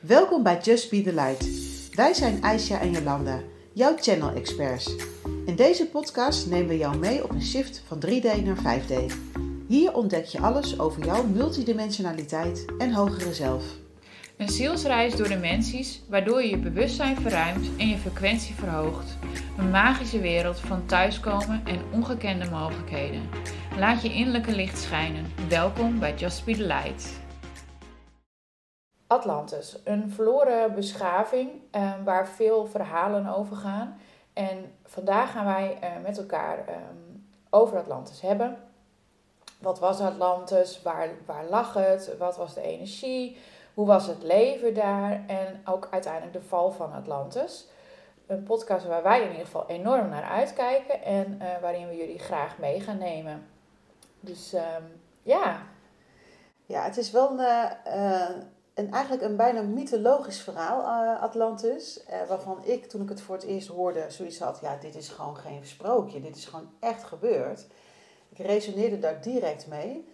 Welkom bij Just Be The Light. Wij zijn Aisha en Jolanda, jouw channel experts. In deze podcast nemen we jou mee op een shift van 3D naar 5D. Hier ontdek je alles over jouw multidimensionaliteit en hogere zelf. Een zielsreis door dimensies, waardoor je je bewustzijn verruimt en je frequentie verhoogt. Een magische wereld van thuiskomen en ongekende mogelijkheden. Laat je innerlijke licht schijnen. Welkom bij Just Be The Light. Atlantis, een verloren beschaving eh, waar veel verhalen over gaan. En vandaag gaan wij eh, met elkaar eh, over Atlantis hebben. Wat was Atlantis? Waar, waar lag het? Wat was de energie? Hoe was het leven daar? En ook uiteindelijk de val van Atlantis. Een podcast waar wij in ieder geval enorm naar uitkijken en uh, waarin we jullie graag mee gaan nemen. Dus ehm, ja. Ja, het is wel een, uh, een, eigenlijk een bijna mythologisch verhaal, uh, Atlantis. waarvan ik, toen ik het voor het eerst hoorde, zoiets had: ja, dit is gewoon geen sprookje, dit is gewoon echt gebeurd. Ik resoneerde daar direct mee.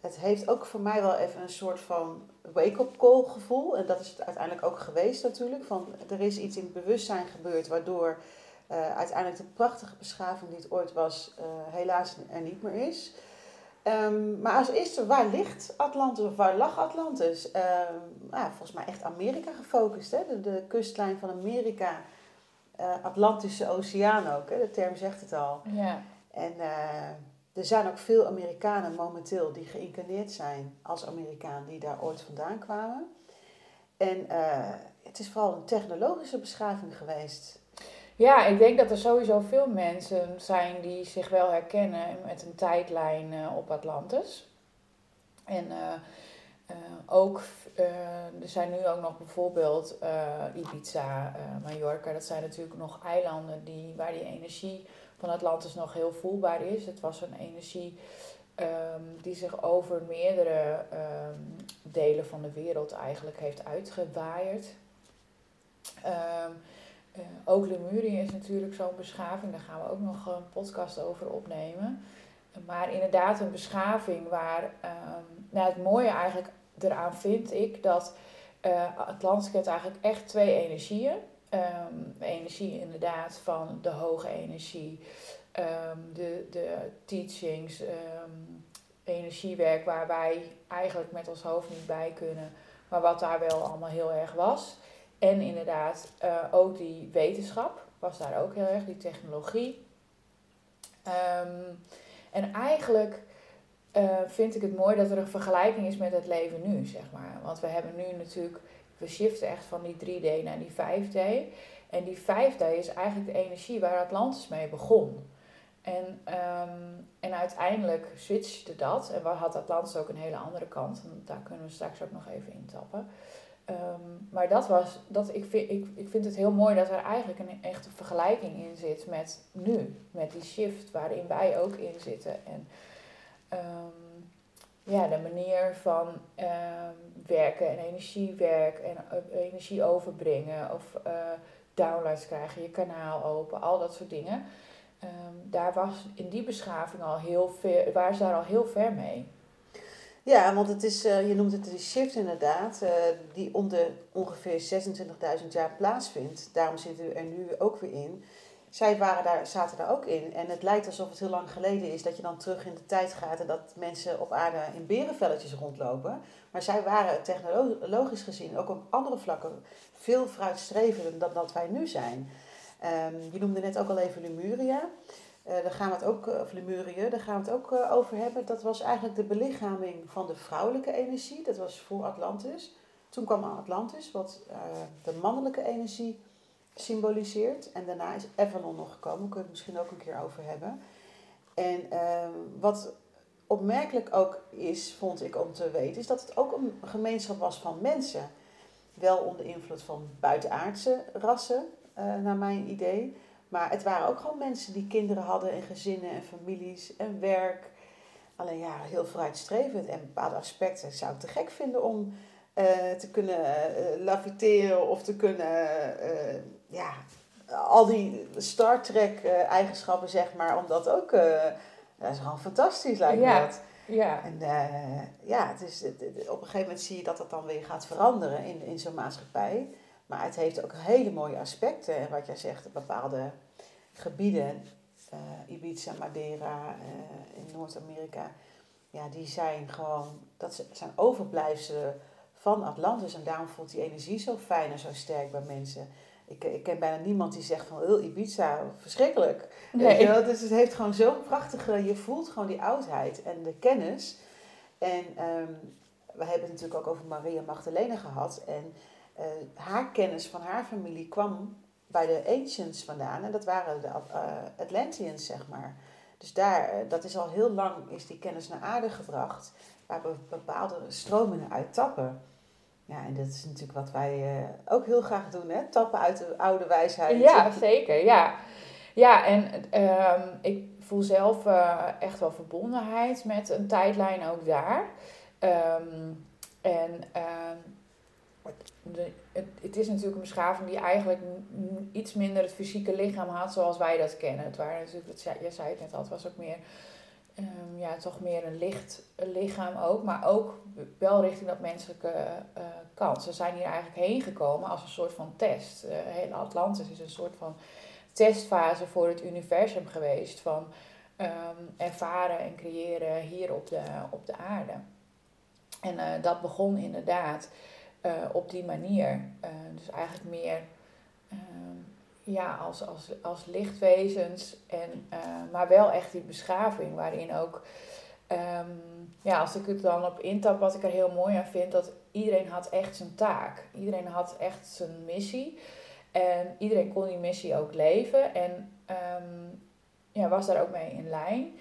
Het heeft ook voor mij wel even een soort van wake-up call gevoel. En dat is het uiteindelijk ook geweest natuurlijk. Van, er is iets in het bewustzijn gebeurd waardoor uh, uiteindelijk de prachtige beschaving die het ooit was, helaas er niet meer is. Um, maar als eerste, waar ligt Atlantis of waar lag Atlantis? Um, nou, volgens mij echt Amerika gefocust. Hè? De, de kustlijn van Amerika, uh, Atlantische Oceaan ook. Hè? De term zegt het al. Ja. En er zijn ook veel Amerikanen momenteel die geïncarneerd zijn als Amerikaan die daar ooit vandaan kwamen. En uh, het is vooral een technologische beschaving geweest. Ja, ik denk dat er sowieso veel mensen zijn die zich wel herkennen met een tijdlijn uh, op Atlantis. En uh, ook, er zijn nu ook nog bijvoorbeeld Ibiza, Mallorca. Dat zijn natuurlijk nog eilanden die, waar die energie van Atlantis nog heel voelbaar is. Het was een energie um, die zich over meerdere um, delen van de wereld eigenlijk heeft uitgewaaierd. Um, uh, ook Lemurië is natuurlijk zo'n beschaving, daar gaan we ook nog een podcast over opnemen. Maar inderdaad een beschaving waar, nou het mooie eigenlijk eraan vind ik dat uh, Atlantis heeft eigenlijk echt twee energieën. Um, energie inderdaad van de hoge energie, um, de, de teachings, energiewerk waar wij eigenlijk met ons hoofd niet bij kunnen, maar wat daar wel allemaal heel erg was. En inderdaad uh, ook die wetenschap was daar ook heel erg, die technologie. en eigenlijk uh, vind ik het mooi dat er een vergelijking is met het leven nu, zeg maar. Want we hebben nu natuurlijk we shiften echt van die 3D naar die 5D. En die 5D is eigenlijk de energie waar Atlantis mee begon. En, um, en uiteindelijk switchte dat. En had Atlantis ook een hele andere kant. En daar kunnen we straks ook nog even intappen. Um, maar dat was, dat, ik, vind, ik, ik vind het heel mooi dat er eigenlijk een echte vergelijking in zit met nu. Met die shift waarin wij ook in zitten. En um, ja, de manier van uh, werken en energiewerk en uh, energie overbrengen of uh, downloads krijgen, je kanaal open, al dat soort dingen. Daar was in die beschaving al heel ver, waren ze daar al heel ver mee. Ja, want het is, je noemt het de shift inderdaad, die om de ongeveer 26.000 jaar plaatsvindt. Daarom zitten we er nu ook weer in zij waren daar, zaten daar ook in. En het lijkt alsof het heel lang geleden is dat je dan terug in de tijd gaat en dat mensen op aarde in berenvelletjes rondlopen. Maar zij waren technologisch gezien ook op andere vlakken veel vooruitstrevender dan dat wij nu zijn. Um, je noemde net ook al even Lemuria. Uh, daar gaan we het ook, of Lemurië, gaan we het ook uh, over hebben. Dat was eigenlijk de belichaming van de vrouwelijke energie. Dat was voor Atlantis. Toen kwam Atlantis, wat de mannelijke energie symboliseert. En daarna is Avalon nog gekomen, daar kunnen we het misschien ook een keer over hebben. En uh, wat opmerkelijk ook is, vond ik om te weten, is dat het ook een gemeenschap was van mensen. Wel onder invloed van buitenaardse rassen, naar mijn idee. Maar het waren ook gewoon mensen die kinderen hadden en gezinnen en families en werk. Alleen ja, heel vooruitstrevend. En bepaalde aspecten zou ik te gek vinden om uh, te kunnen uh, laviteren of te kunnen ja, al die Star Trek eigenschappen, zeg maar, omdat ook, uh, dat is gewoon fantastisch lijkt me dat. Ja. En ja, het is, het, op een gegeven moment zie je dat dat dan weer gaat veranderen in, in zo'n maatschappij. Maar het heeft ook hele mooie aspecten. En wat jij zegt, bepaalde gebieden, uh, Ibiza, Madeira, uh, in Noord-Amerika, ja, die zijn gewoon, dat zijn overblijfselen van Atlantis. En daarom voelt die energie zo fijn en zo sterk bij mensen. Ik, ik ken bijna niemand die zegt van, oh, Ibiza, verschrikkelijk. Nee. Dus het heeft gewoon zo'n prachtige, je voelt gewoon die oudheid en de kennis. En um, we hebben het natuurlijk ook over Maria Magdalena gehad. En uh, haar kennis van haar familie kwam bij de Ancients vandaan. En dat waren de uh, Atlanteans, zeg maar. Dus daar, uh, dat is al heel lang, is die kennis naar aarde gebracht. Waar we bepaalde stromingen uit tappen. Ja, en dat is natuurlijk wat wij ook heel graag doen, hè? Tappen uit de oude wijsheid. Ja, zeker, ja. Ja, en um, ik voel zelf echt wel verbondenheid met een tijdlijn ook daar. Um, en um, de, het, het, is natuurlijk een beschaving die eigenlijk iets minder het fysieke lichaam had zoals wij dat kennen. Het waren natuurlijk, je zei het net al, het was ook meer um, ja, toch meer een licht lichaam ook, maar ook wel richting dat menselijke uh, kant. Ze zijn hier eigenlijk heen gekomen als een soort van test. Uh, hele Atlantis is een soort van testfase voor het universum geweest van um, ervaren en creëren hier op de, op de aarde. En uh, dat begon inderdaad op die manier. dus eigenlijk meer um, ja, als, als, als lichtwezens. En, uh, maar wel echt die beschaving waarin ook, um, ja, als ik het dan op intap, wat ik er heel mooi aan vind, dat iedereen had echt zijn taak. Iedereen had echt zijn missie. En iedereen kon die missie ook leven. En um, ja, was daar ook mee in lijn.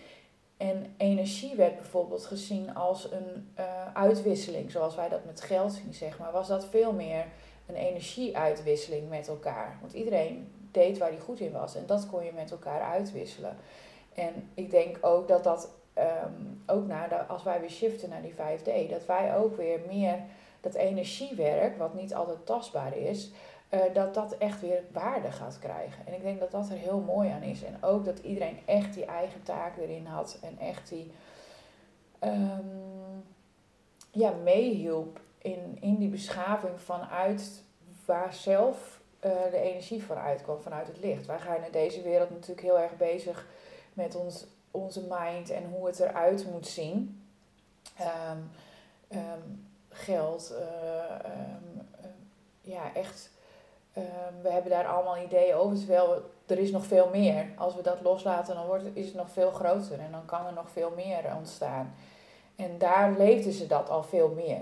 En energie werd bijvoorbeeld gezien als een uh, uitwisseling, zoals wij dat met geld zien, zeg maar. Was dat veel meer een energieuitwisseling met elkaar. Want iedereen deed waar hij goed in was. En dat kon je met elkaar uitwisselen. En ik denk ook dat dat, um, ook naar de, als wij weer shiften naar die 5D, dat wij ook weer meer dat energiewerk, wat niet altijd tastbaar is, uh, dat dat echt weer waarde gaat krijgen. En ik denk dat dat er heel mooi aan is. En ook dat iedereen echt die eigen taak erin had en echt die um, ja, meehielp in, in die beschaving vanuit waar zelf uh, de energie vanuit kwam, vanuit het licht. Wij gaan in deze wereld natuurlijk heel erg bezig met ons, onze mind en hoe het eruit moet zien. Um, um, geld, um, ja, echt. We hebben daar allemaal ideeën over, terwijl er is nog veel meer. Als we dat loslaten, dan wordt, is het nog veel groter en dan kan er nog veel meer ontstaan. En daar leefden ze dat al veel meer.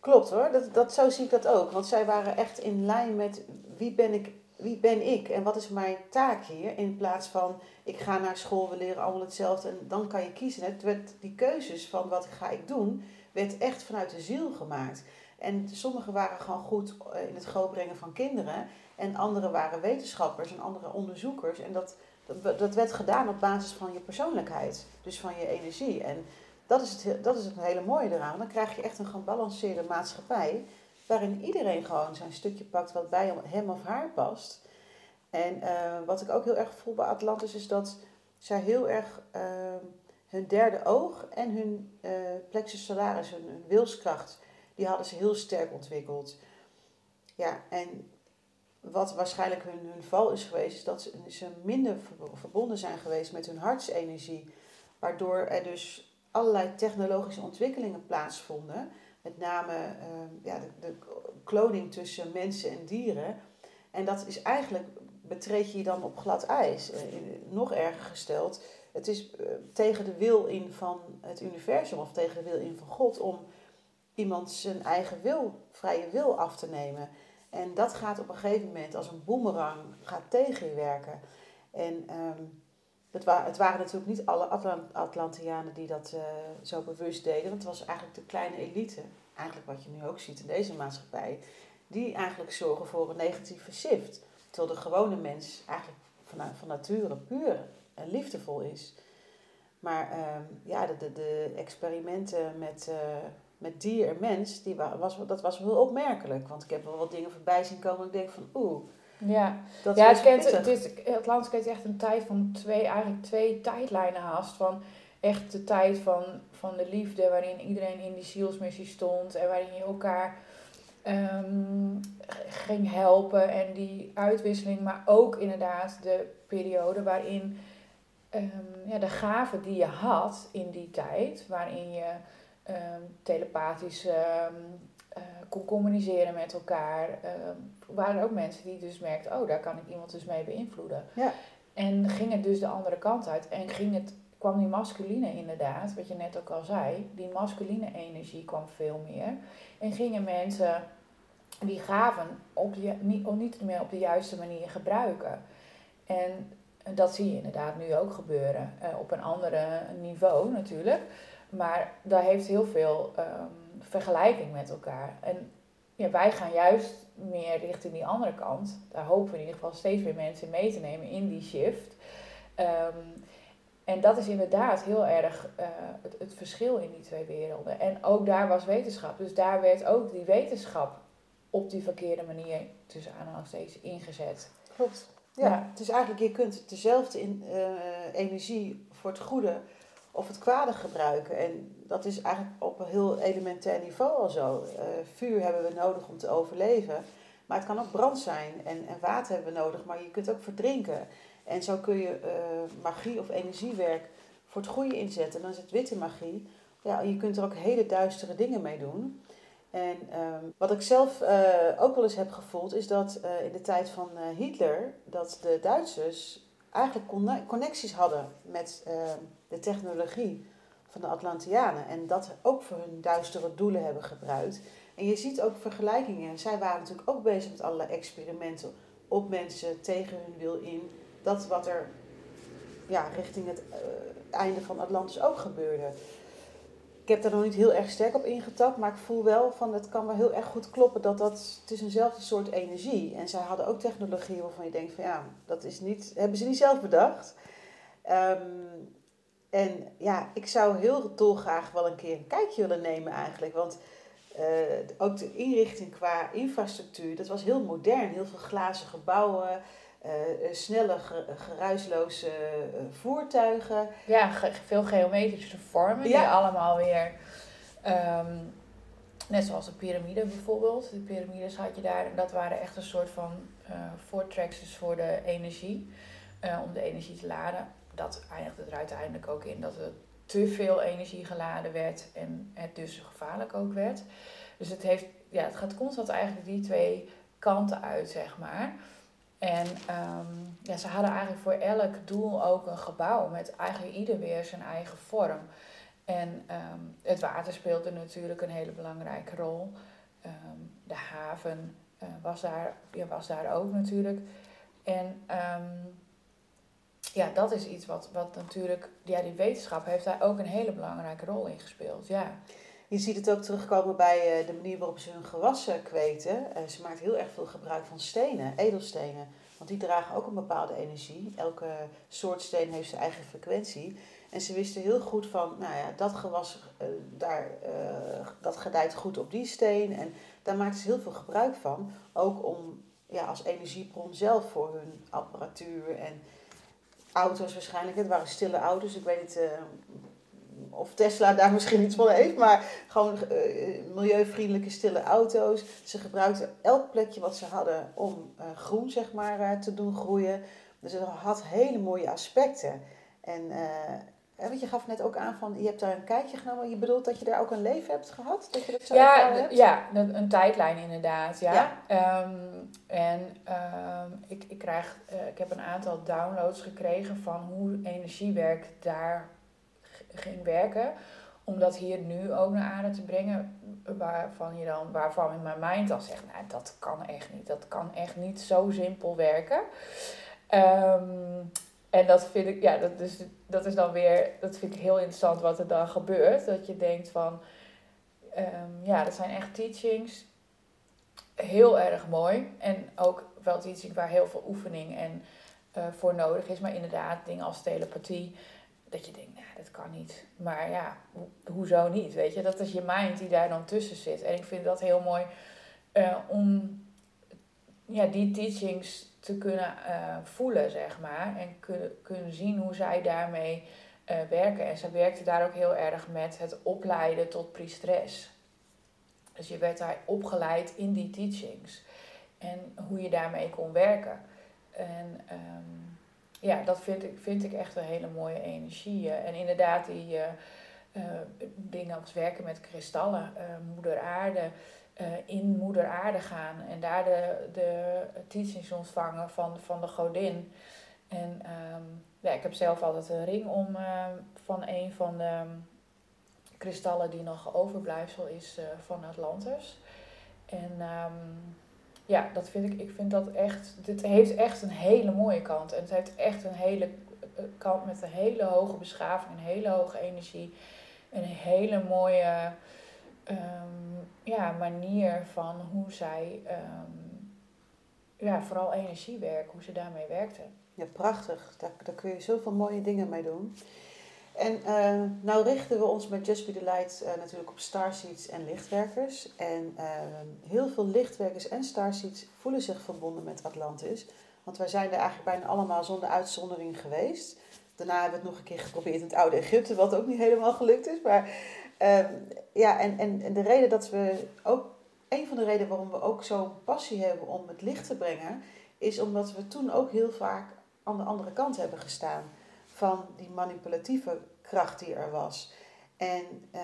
Klopt hoor, dat, dat, zo zie ik dat ook. Want zij waren echt in lijn met wie ben ik, wie ben ik en wat is mijn taak hier. In plaats van ik ga naar school, we leren allemaal hetzelfde en dan kan je kiezen. Het werd, die keuzes van wat ga ik doen, werd echt vanuit de ziel gemaakt. En sommigen waren gewoon goed eh, in het grootbrengen van kinderen. En anderen waren wetenschappers en andere onderzoekers. En dat, dat, dat werd gedaan op basis van je persoonlijkheid. Dus van je energie. En dat is, het, dat is het hele mooie eraan. Dan krijg je echt een gebalanceerde maatschappij. Waarin iedereen gewoon zijn stukje pakt wat bij hem of haar past. En uh, wat ik ook heel erg voel bij Atlantis is dat zij heel erg uh, hun derde oog en hun uh, plexus solaris, hun, wilskracht, die hadden ze heel sterk ontwikkeld. Ja, en wat waarschijnlijk hun, hun val is geweest, is dat ze, ze minder verbonden zijn geweest met hun hartsenergie. Waardoor er dus allerlei technologische ontwikkelingen plaatsvonden. Met name uh, ja, de, de kloning tussen mensen en dieren. En dat is eigenlijk, betreed je je dan op glad ijs. Uh, nog erger gesteld, het is uh, tegen de wil in van het universum of tegen de wil in van God om iemand zijn eigen wil, vrije wil af te nemen. En dat gaat op een gegeven moment als een boemerang gaat tegen je werken. En um, het, wa het waren natuurlijk niet alle Atlant Atlantianen die dat uh, zo bewust deden. Want het was eigenlijk de kleine elite, eigenlijk wat je nu ook ziet in deze maatschappij, die eigenlijk zorgen voor een negatieve shift. Terwijl de gewone mens eigenlijk van, van nature puur en liefdevol is. Maar uh, ja, de, de, experimenten met, uh, met dier en mens, die was, dat was wel opmerkelijk. Want ik heb wel wat dingen voorbij zien komen en ik denk van oeh, ja, dat ja het, kent, het, is, kent echt een tijd van twee, eigenlijk twee tijdlijnen haast. Van echt de tijd van, van de liefde, waarin iedereen in die zielsmissie stond en waarin je elkaar ehm, ging helpen en die uitwisseling, maar ook inderdaad de periode waarin um, ja, de gaven die je had in die tijd, waarin je um, telepathisch uh, kon communiceren met elkaar, waren er ook mensen die dus merkten, oh, daar kan ik iemand dus mee beïnvloeden. Ja. En ging het dus de andere kant uit en ging het, kwam die masculine inderdaad, wat je net ook al zei, die masculine energie kwam veel meer. En gingen mensen die gaven op je, niet, niet meer op de juiste manier gebruiken. En dat zie je inderdaad nu ook gebeuren. Uh, op een andere niveau natuurlijk. Maar daar heeft heel veel um, vergelijking met elkaar. En ja, wij gaan juist meer richting die andere kant. Daar hopen we in ieder geval steeds meer mensen mee te nemen in die shift. Um, en dat is inderdaad heel erg uh, het, het, verschil in die twee werelden. En ook daar was wetenschap. Dus daar werd ook die wetenschap op die verkeerde manier tussen aanhalingstekens ingezet. Klopt. Ja, het is eigenlijk, je kunt dezelfde in, uh, energie voor het goede of het kwade gebruiken. En dat is eigenlijk op een heel elementair niveau al zo. Uh, vuur hebben we nodig om te overleven. Maar het kan ook brand zijn en, en water hebben we nodig, maar je kunt ook verdrinken. En zo kun je uh, magie of energiewerk voor het goede inzetten. Dan is het witte magie. Ja, je kunt er ook hele duistere dingen mee doen. En um, wat ik zelf uh, ook wel eens heb gevoeld, is dat in de tijd van Hitler, dat de Duitsers eigenlijk connecties hadden met ehm, de technologie van de Atlantianen. En dat ook voor hun duistere doelen hebben gebruikt. En je ziet ook vergelijkingen. Zij waren natuurlijk ook bezig met allerlei experimenten op mensen tegen hun wil in. Dat wat er ja, richting het einde van Atlantis ook gebeurde ik heb daar nog niet heel erg sterk op ingetapt, maar ik voel wel van het kan wel heel erg goed kloppen dat dat, het is eenzelfde soort energie. En zij hadden ook technologie waarvan je denkt van ja, dat is niet, hebben ze niet zelf bedacht. Um, en ja, ik zou heel dolgraag wel een keer een kijkje willen nemen eigenlijk, want uh, ook de inrichting qua infrastructuur, dat was heel modern, heel veel glazen gebouwen. Uh, snelle, geruisloze uh, voertuigen. Ja, ge veel geometrische vormen ja. die allemaal weer... Um, net zoals de piramide bijvoorbeeld. De piramides had je daar en dat waren echt een soort van voortreksels voor de energie. om de energie te laden. Dat eindigde er uiteindelijk ook in dat er te veel energie geladen werd en het dus gevaarlijk ook werd. Dus het, heeft, ja, het gaat constant eigenlijk die twee kanten uit, zeg maar. En um, ja, ze hadden eigenlijk voor elk doel ook een gebouw met eigenlijk ieder weer zijn eigen vorm. En um, het water speelde natuurlijk een hele belangrijke rol. Um, de haven uh, was, daar, ja, was daar ook natuurlijk. En ja, dat is iets wat, wat natuurlijk, ja, die wetenschap heeft daar ook een hele belangrijke rol in gespeeld. Ja. Je ziet het ook terugkomen bij uh, de manier waarop ze hun gewassen kweten. Uh, ze maakt heel erg veel gebruik van stenen, edelstenen. Want die dragen ook een bepaalde energie. Elke soort steen heeft zijn eigen frequentie. En ze wisten heel goed van, nou ja, dat gewas, uh, daar, dat gedijt goed op die steen. En daar maakten ze heel veel gebruik van. Ook om, ja, als energiebron zelf voor hun apparatuur en auto's waarschijnlijk. Het waren stille auto's. Ik weet niet of Tesla daar misschien iets van heeft, maar gewoon uh, milieuvriendelijke stille auto's. Ze gebruikten elk plekje wat ze hadden om uh, groen zeg maar uh, te doen groeien. Dus het had hele mooie aspecten. En want je gaf net ook aan van, je hebt daar een kijkje genomen. Je bedoelt dat je daar ook een leven hebt gehad? Dat je dat zo ja, hebt? ja, een tijdlijn inderdaad. Ja. ja. Um, en um, ik, ik, krijg, ik heb een aantal downloads gekregen van hoe energiewerk daar ging werken. Om dat hier nu ook naar aarde te brengen. Waarvan je dan, waarvan in mijn mind dan zegt, nou dat kan echt niet. Dat kan echt niet zo simpel werken. Um, en dat vind ik, ja, dat, dus, dat is dan weer, dat vind ik heel interessant wat er dan gebeurt. Dat je denkt van, um, ja, dat zijn echt teachings. Heel erg mooi. En ook wel teachings waar heel veel oefening en, uh, voor nodig is. Maar inderdaad, dingen als telepathie dat je denkt, nou, dat kan niet. Maar ja, ho hoezo niet? Weet je, dat is je mind die daar dan tussen zit. En ik vind dat heel mooi uh, om ja, die teachings te kunnen uh, voelen, zeg maar. En kunnen, kunnen zien hoe zij daarmee eh, werken. En ze werkte daar ook heel erg met het opleiden tot priesteres. Dus je werd daar opgeleid in die teachings. En hoe je daarmee kon werken. En ehm, ja, dat vind ik, vind ik echt een hele mooie energie. En inderdaad, die uh, dingen als werken met kristallen, moeder aarde, in moeder aarde gaan en daar de, de teachings ontvangen van, van de godin. En ehm, ja, ik heb zelf altijd een ring om van een van de kristallen die nog overblijfsel is van Atlantis. En um, ja, dat vind ik, ik vind dat echt, dit heeft echt een hele mooie kant. En het heeft echt een hele eh, kant met een hele hoge beschaving, een hele hoge energie. En een hele mooie um, ja, manier van hoe zij, um, ja, vooral energiewerk, hoe ze daarmee werkte. Ja, prachtig. Daar, daar kun je zoveel mooie dingen mee doen. En uh, nou richten we ons met Just Be Light uh, natuurlijk op starseeds en lichtwerkers. En uh, heel veel lichtwerkers en starseeds voelen zich verbonden met Atlantis. Want wij zijn er eigenlijk bijna allemaal zonder uitzondering geweest. Daarna hebben we het nog een keer geprobeerd in het oude Egypte, wat ook niet helemaal gelukt is. Maar ehm, ja, en, en, en de reden dat we ook, een van de redenen waarom we ook zo'n passie hebben om het licht te brengen, is omdat we toen ook heel vaak aan de andere kant hebben gestaan van die manipulatieve kracht die er was. En uh,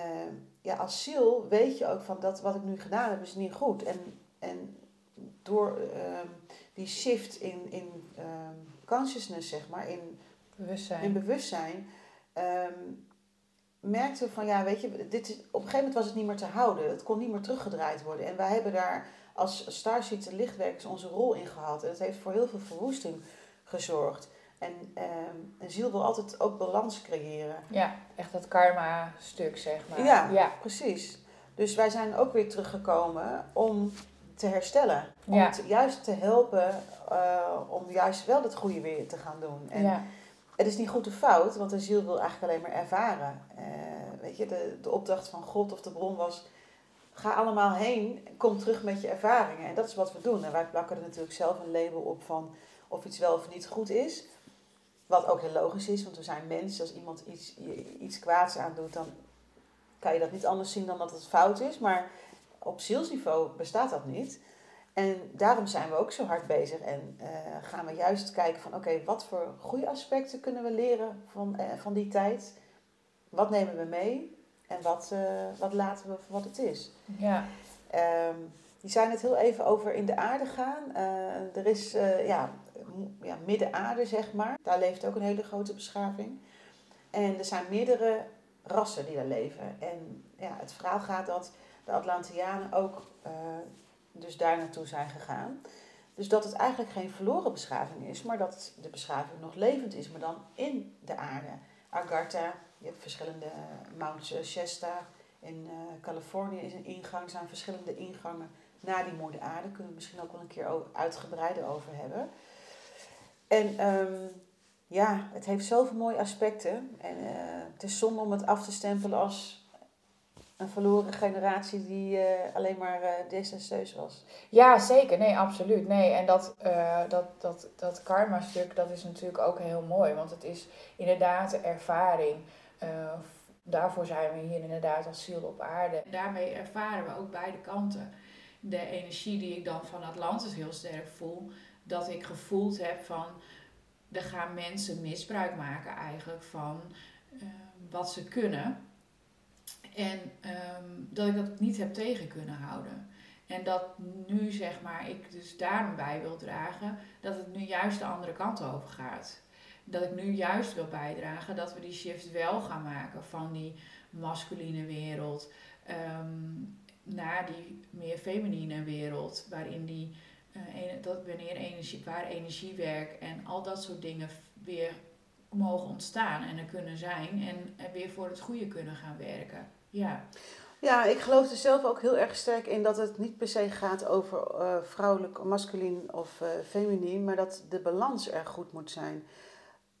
ja, als ziel weet je ook van dat wat ik nu gedaan heb is niet goed. En, en door uh, die shift in, in uh, consciousness, zeg maar, in bewustzijn, in bewustzijn um, merkten we van ja, weet je, dit is, op een gegeven moment was het niet meer te houden. Het kon niet meer teruggedraaid worden. En wij hebben daar als Starseeds en lichtwerkers onze rol in gehad. En het heeft voor heel veel verwoesting gezorgd. En um, een ziel wil altijd ook balans creëren. Ja, echt dat karma-stuk, zeg maar. Ja, ja, precies. Dus wij zijn ook weer teruggekomen om te herstellen. Om ja. te, juist te helpen uh, om juist wel het goede weer te gaan doen. En ja. het is niet goed of fout, want een ziel wil eigenlijk alleen maar ervaren. Uh, weet je, de, de opdracht van God of de bron was... Ga allemaal heen, kom terug met je ervaringen. En dat is wat we doen. En wij plakken er natuurlijk zelf een label op van of iets wel of niet goed is. Wat ook heel logisch is, want we zijn mensen. Als iemand iets, iets kwaads aandoet, dan kan je dat niet anders zien dan dat het fout is. Maar op zielsniveau bestaat dat niet. En daarom zijn we ook zo hard bezig en uh, gaan we juist kijken van oké, wat voor goede aspecten kunnen we leren van, uh, van die tijd? Wat nemen we mee en wat, uh, wat laten we voor wat het is? Ja. Um, je zei het heel even over in de aarde gaan. er is ja, ja, midden-aarde, zeg maar. Daar leeft ook een hele grote beschaving. En er zijn meerdere rassen die daar leven. En ja, het verhaal gaat dat de Atlantianen ook uh, dus daar naartoe zijn gegaan. Dus dat het eigenlijk geen verloren beschaving is, maar dat de beschaving nog levend is, maar dan in de aarde. Agartha, je hebt verschillende Mount Shasta in Californië is een ingang, zijn verschillende ingangen naar die moeder aarde. Kunnen we misschien ook wel een keer uitgebreider over hebben. En um, ja, het heeft zoveel mooie aspecten. En uh, het is zonde om het af te stempelen als een verloren generatie die uh, alleen maar uh, desastreus was. Ja, zeker. Nee, absoluut. Nee, en dat, dat, dat, dat karma-stuk, dat is natuurlijk ook heel mooi. Want het is inderdaad de ervaring. daarvoor zijn we hier inderdaad als ziel op aarde. Daarmee ervaren we ook beide kanten. De energie die ik dan van Atlantis heel sterk voel dat ik gevoeld heb van er gaan mensen misbruik maken eigenlijk van uh, wat ze kunnen. En um, dat ik dat niet heb tegen kunnen houden. En dat nu zeg maar ik dus daarom bij wil dragen dat het nu juist de andere kant over gaat. Dat ik nu juist wil bijdragen dat we die shift wel gaan maken van die masculine wereld um, naar die meer feminine wereld. Waarin die uh, dat wanneer energie, waar energiewerk en al dat soort dingen weer mogen ontstaan en er kunnen zijn en, weer voor het goede kunnen gaan werken. Ja. Ja, ik geloof er zelf ook heel erg sterk in dat het niet per se gaat over uh, vrouwelijk, masculin of uh, feminien, maar dat de balans er goed moet zijn.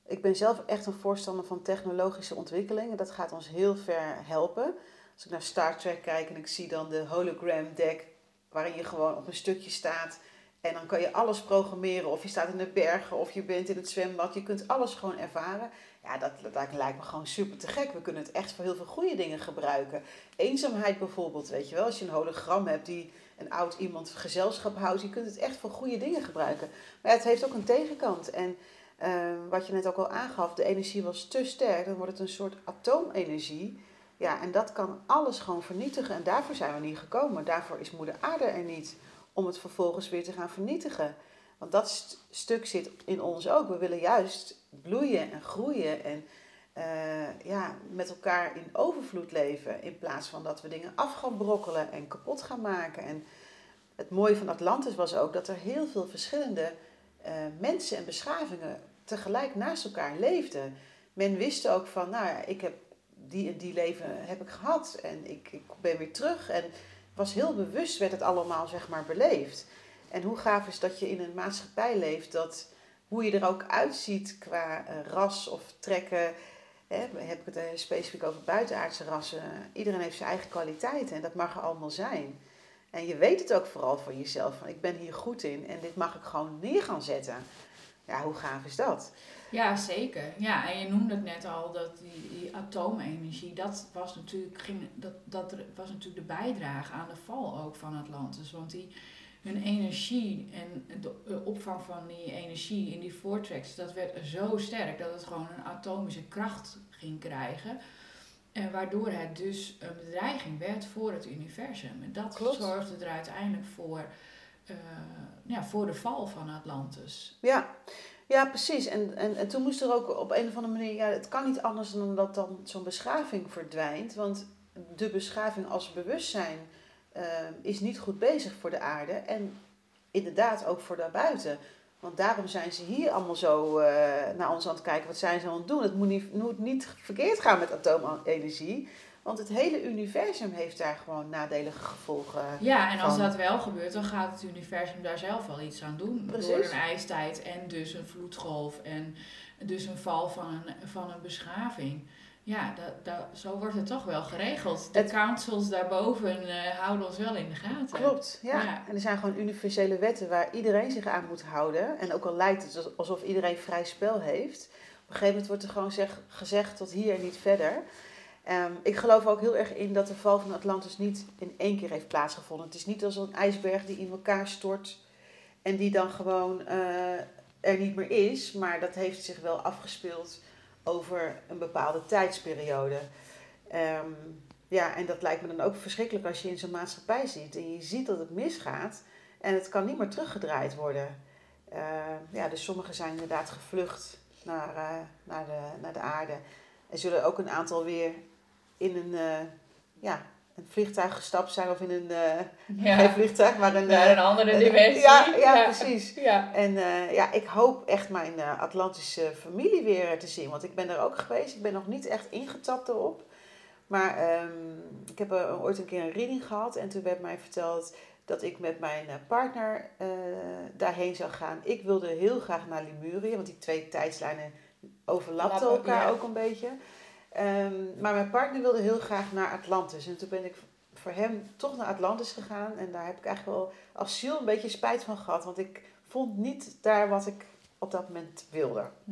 Ik ben zelf echt een voorstander van technologische ontwikkelingen. Dat gaat ons heel ver helpen. Als ik naar Star Trek kijk en ik zie dan de hologram deck, waarin je gewoon op een stukje staat en dan kan je alles programmeren. Of je staat in de bergen of je bent in het zwembad. Je kunt alles gewoon ervaren. Ja, dat, dat lijkt me gewoon super te gek. We kunnen het echt voor heel veel goede dingen gebruiken. Eenzaamheid bijvoorbeeld, weet je wel. Als je een hologram hebt die een oud iemand gezelschap houdt, je kunt het echt voor goede dingen gebruiken. Maar het heeft ook een tegenkant. En uh, wat je net ook al aangaf, de energie was te sterk, dan wordt het een soort atoomenergie. Ja, en dat kan alles gewoon vernietigen. En daarvoor zijn we niet gekomen. Daarvoor is moeder aarde er niet. Om het vervolgens weer te gaan vernietigen. Want dat stuk zit in ons ook. We willen juist bloeien en groeien en uh, ja, met elkaar in overvloed leven. In plaats van dat we dingen af gaan brokkelen en kapot gaan maken. En het mooie van Atlantis was ook dat er heel veel verschillende uh, mensen en beschavingen tegelijk naast elkaar leefden. Men wist ook van, nou ja, ik heb die en die leven heb ik gehad en ik, ik ben weer terug. En was heel bewust, werd het allemaal zeg maar beleefd. En hoe gaaf is dat je in een maatschappij leeft dat hoe je er ook uitziet qua uh, ras of trekken. Hè, heb ik het uh, specifiek over buitenaardse rassen. Iedereen heeft zijn eigen kwaliteiten en dat mag er allemaal zijn. En je weet het ook vooral voor jezelf. Van ik ben hier goed in en dit mag ik gewoon neer gaan zetten. Ja, hoe gaaf is dat? Ja, zeker. Ja, en je noemde het net al, dat die, die atoomenergie, dat was, natuurlijk, ging, dat, dat was natuurlijk de bijdrage aan de val ook van Atlantis. Want die, hun energie en de opvang van die energie in die vortex, dat werd zo sterk dat het gewoon een atomische kracht ging krijgen. En waardoor het dus een bedreiging werd voor het universum. En dat zorgde er uiteindelijk voor, uh, ja, voor de val van Atlantis. Ja, ja precies. En, en, en toen moest er ook op een of andere manier, ja, het kan niet anders dan dat dan zo'n beschaving verdwijnt. Want de beschaving als bewustzijn uh, is niet goed bezig voor de aarde. En inderdaad ook voor daarbuiten. Want daarom zijn ze hier allemaal zo uh, naar ons aan het kijken. Wat zijn ze aan het doen? Het moet niet, moet niet verkeerd gaan met atoomenergie. Want het hele universum heeft daar gewoon nadelige gevolgen. Ja, en als dat wel gebeurt, dan gaat het universum daar zelf wel iets aan doen. Precies. Door een ijstijd en dus een vloedgolf en dus een val van een, van een beschaving. Ja, dat, dat, zo wordt het toch wel geregeld. De councils daarboven uh, houden ons wel in de gaten. Klopt, ja. En er zijn gewoon universele wetten waar iedereen zich aan moet houden. En ook al lijkt het alsof iedereen vrij spel heeft. Op een gegeven moment wordt er gewoon zeg, gezegd tot hier en niet verder. Um, ik geloof ook heel erg in dat de val van Atlantis niet in één keer heeft plaatsgevonden. Het is niet als een ijsberg die in elkaar stort en die dan gewoon uh, er niet meer is. Maar dat heeft zich wel afgespeeld over een bepaalde tijdsperiode. Um, ja, en dat lijkt me dan ook verschrikkelijk als je in zo'n maatschappij zit en je ziet dat het misgaat en het kan niet meer teruggedraaid worden. Uh, ja, dus sommigen zijn inderdaad gevlucht naar, uh, naar, de, naar de aarde. Er zullen ook een aantal weer in een, uh, ja, een vliegtuig gestapt zijn of in een, uh, ja. geen vliegtuig, maar een, ja, een andere dimensie. Ja, ja, precies. Ja. En uh, ja, ik hoop echt mijn Atlantische familie weer te zien, want ik ben er ook geweest. Ik ben nog niet echt ingetapt erop. Maar um, ik heb ooit een keer een reading gehad en toen werd mij verteld dat ik met mijn partner daarheen zou gaan. Ik wilde heel graag naar Lemurië, want die twee tijdslijnen overlapten elkaar ook een beetje. Um, maar mijn partner wilde heel graag naar Atlantis. En toen ben ik voor hem toch naar Atlantis gegaan. En daar heb ik eigenlijk wel asiel een beetje spijt van gehad. Want ik vond niet daar wat ik op dat moment wilde. Hm.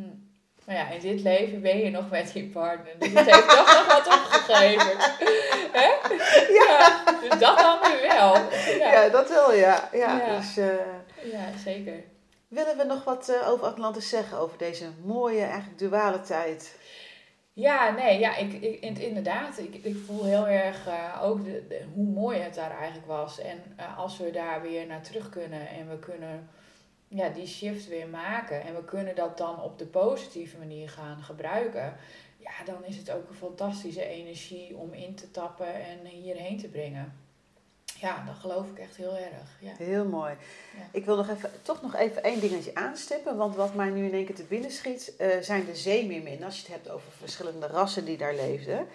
Maar ja, in dit leven ben je nog met je partner. Dus het heeft toch nog wat opgegeven. Hè? Ja. ja. Dus dat dan weer wel. Ja, ja dat wel, ja. Ja, ja. Dus, uh, ja zeker. Willen we nog wat uh, over Atlantis zeggen? Over deze mooie, eigenlijk duale tijd? Ja, nee, ja, ik, ik, inderdaad. Ik, ik voel heel erg uh, ook hoe mooi het daar eigenlijk was. En uh, als we daar weer naar terug kunnen en we kunnen ja, die shift weer maken en we kunnen dat dan op de positieve manier gaan gebruiken, ja, dan is het ook een fantastische energie om in te tappen en hierheen te brengen. Ja, dat geloof ik echt heel erg. Ja. Heel mooi. Ja. Ik wil nog even, toch nog even één dingetje aanstippen. Want wat mij nu in één keer te binnen schiet, uh, zijn de zeemeerminnen. Als je het hebt over verschillende rassen die daar leefden.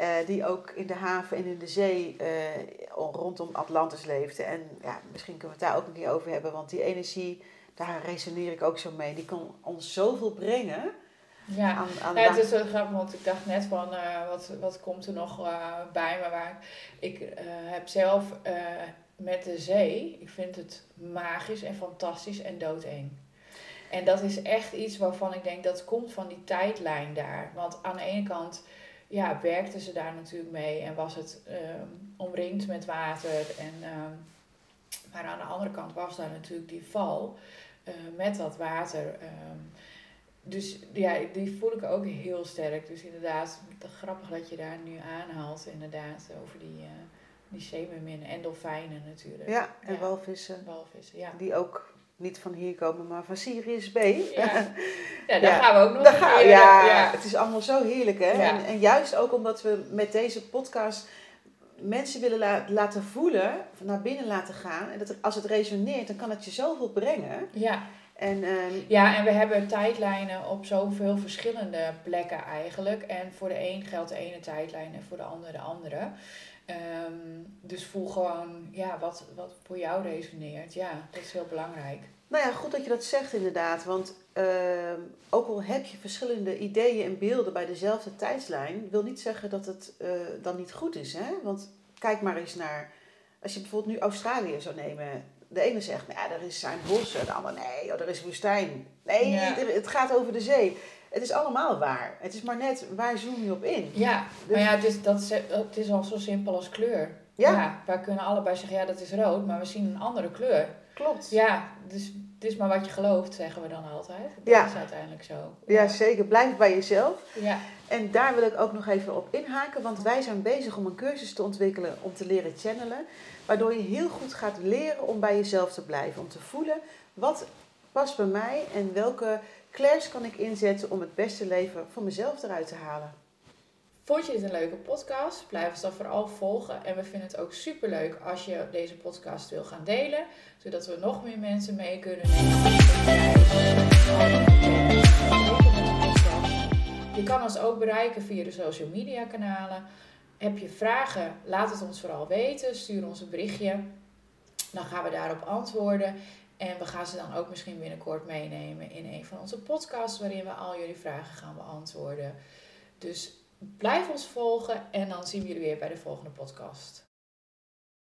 Uh, die ook in de haven en in de zee uh, rondom Atlantis leefden. En ja, misschien kunnen we het daar ook een keer over hebben. Want die energie, daar resoneer ik ook zo mee. Die kan ons zoveel brengen. Ja, aan, aan ja het is wel grappig, want ik dacht net van uh, wat, wat komt er nog uh, bij me. Waar ik uh, heb zelf met de zee, ik vind het magisch en fantastisch en doodeng. En dat is echt iets waarvan ik denk dat komt van die tijdlijn daar. Want aan de ene kant ja, werkten ze daar natuurlijk mee en was het ehm, omringd met water. En, ehm, maar aan de andere kant was daar natuurlijk die val eh, met dat water. Dus ja, die voel ik ook heel sterk. Dus inderdaad, grappig dat je daar nu aanhaalt, inderdaad, over die, uh, die zeemerminnen en dolfijnen natuurlijk. Ja, en walvissen. Walvissen, ja. Die ook niet van hier komen, maar van Sirius B. Ja, ja daar gaan we ook nog daar gaan, ja, ja, het is allemaal zo heerlijk hè. En, en, juist ook omdat we met deze podcast mensen willen laten voelen, naar binnen laten gaan. En dat als het resoneert, dan kan het je zoveel brengen. Ja. En, ehm, ja, en we hebben tijdlijnen op zoveel verschillende plekken eigenlijk. En voor de een geldt de ene tijdlijn en voor de ander de andere. Ehm, dus voel gewoon ja, wat, wat voor jou resoneert. Ja, dat is heel belangrijk. Nou ja, goed dat je dat zegt inderdaad. Want ehm, ook al heb je verschillende ideeën en beelden bij dezelfde tijdslijn, wil niet zeggen dat het uh, dan niet goed is. Hè? Want kijk maar eens naar, als je bijvoorbeeld nu Australië zou nemen. De ene zegt, ja, er is zijn bossen. De ander, nee, oh, er is woestijn. Nee, het gaat over de zee. Het is allemaal waar. Het is maar net, waar zoom je op in? Ja, dus... maar ja, het is, dat is, het is al zo simpel als kleur. Ja. ja. Wij kunnen allebei zeggen, ja, dat is rood, maar we zien een andere kleur. Klopt. Ja, dus het is maar wat je gelooft, zeggen we dan altijd. Dat ja. is uiteindelijk zo. Ja. zeker. Blijf bij jezelf. Ja. En daar wil ik ook nog even op inhaken, want wij zijn bezig om een cursus te ontwikkelen om te leren channelen. Waardoor je heel goed gaat leren om bij jezelf te blijven. Om te voelen wat past bij mij en welke clairs kan ik inzetten om het beste leven van mezelf eruit te halen. Vond je dit een leuke podcast? Blijf ons dan vooral volgen. En we vinden het ook super leuk als je deze podcast wil gaan delen. Zodat we nog meer mensen mee kunnen nemen. Je kan ons ook bereiken via de social media kanalen. Heb je vragen? Laat het ons vooral weten. Stuur ons een berichtje. Dan gaan we daarop antwoorden. En we gaan ze dan ook misschien binnenkort meenemen in een van onze podcasts. Waarin we al jullie vragen gaan beantwoorden. Dus blijf ons volgen en dan zien we jullie weer bij de volgende podcast.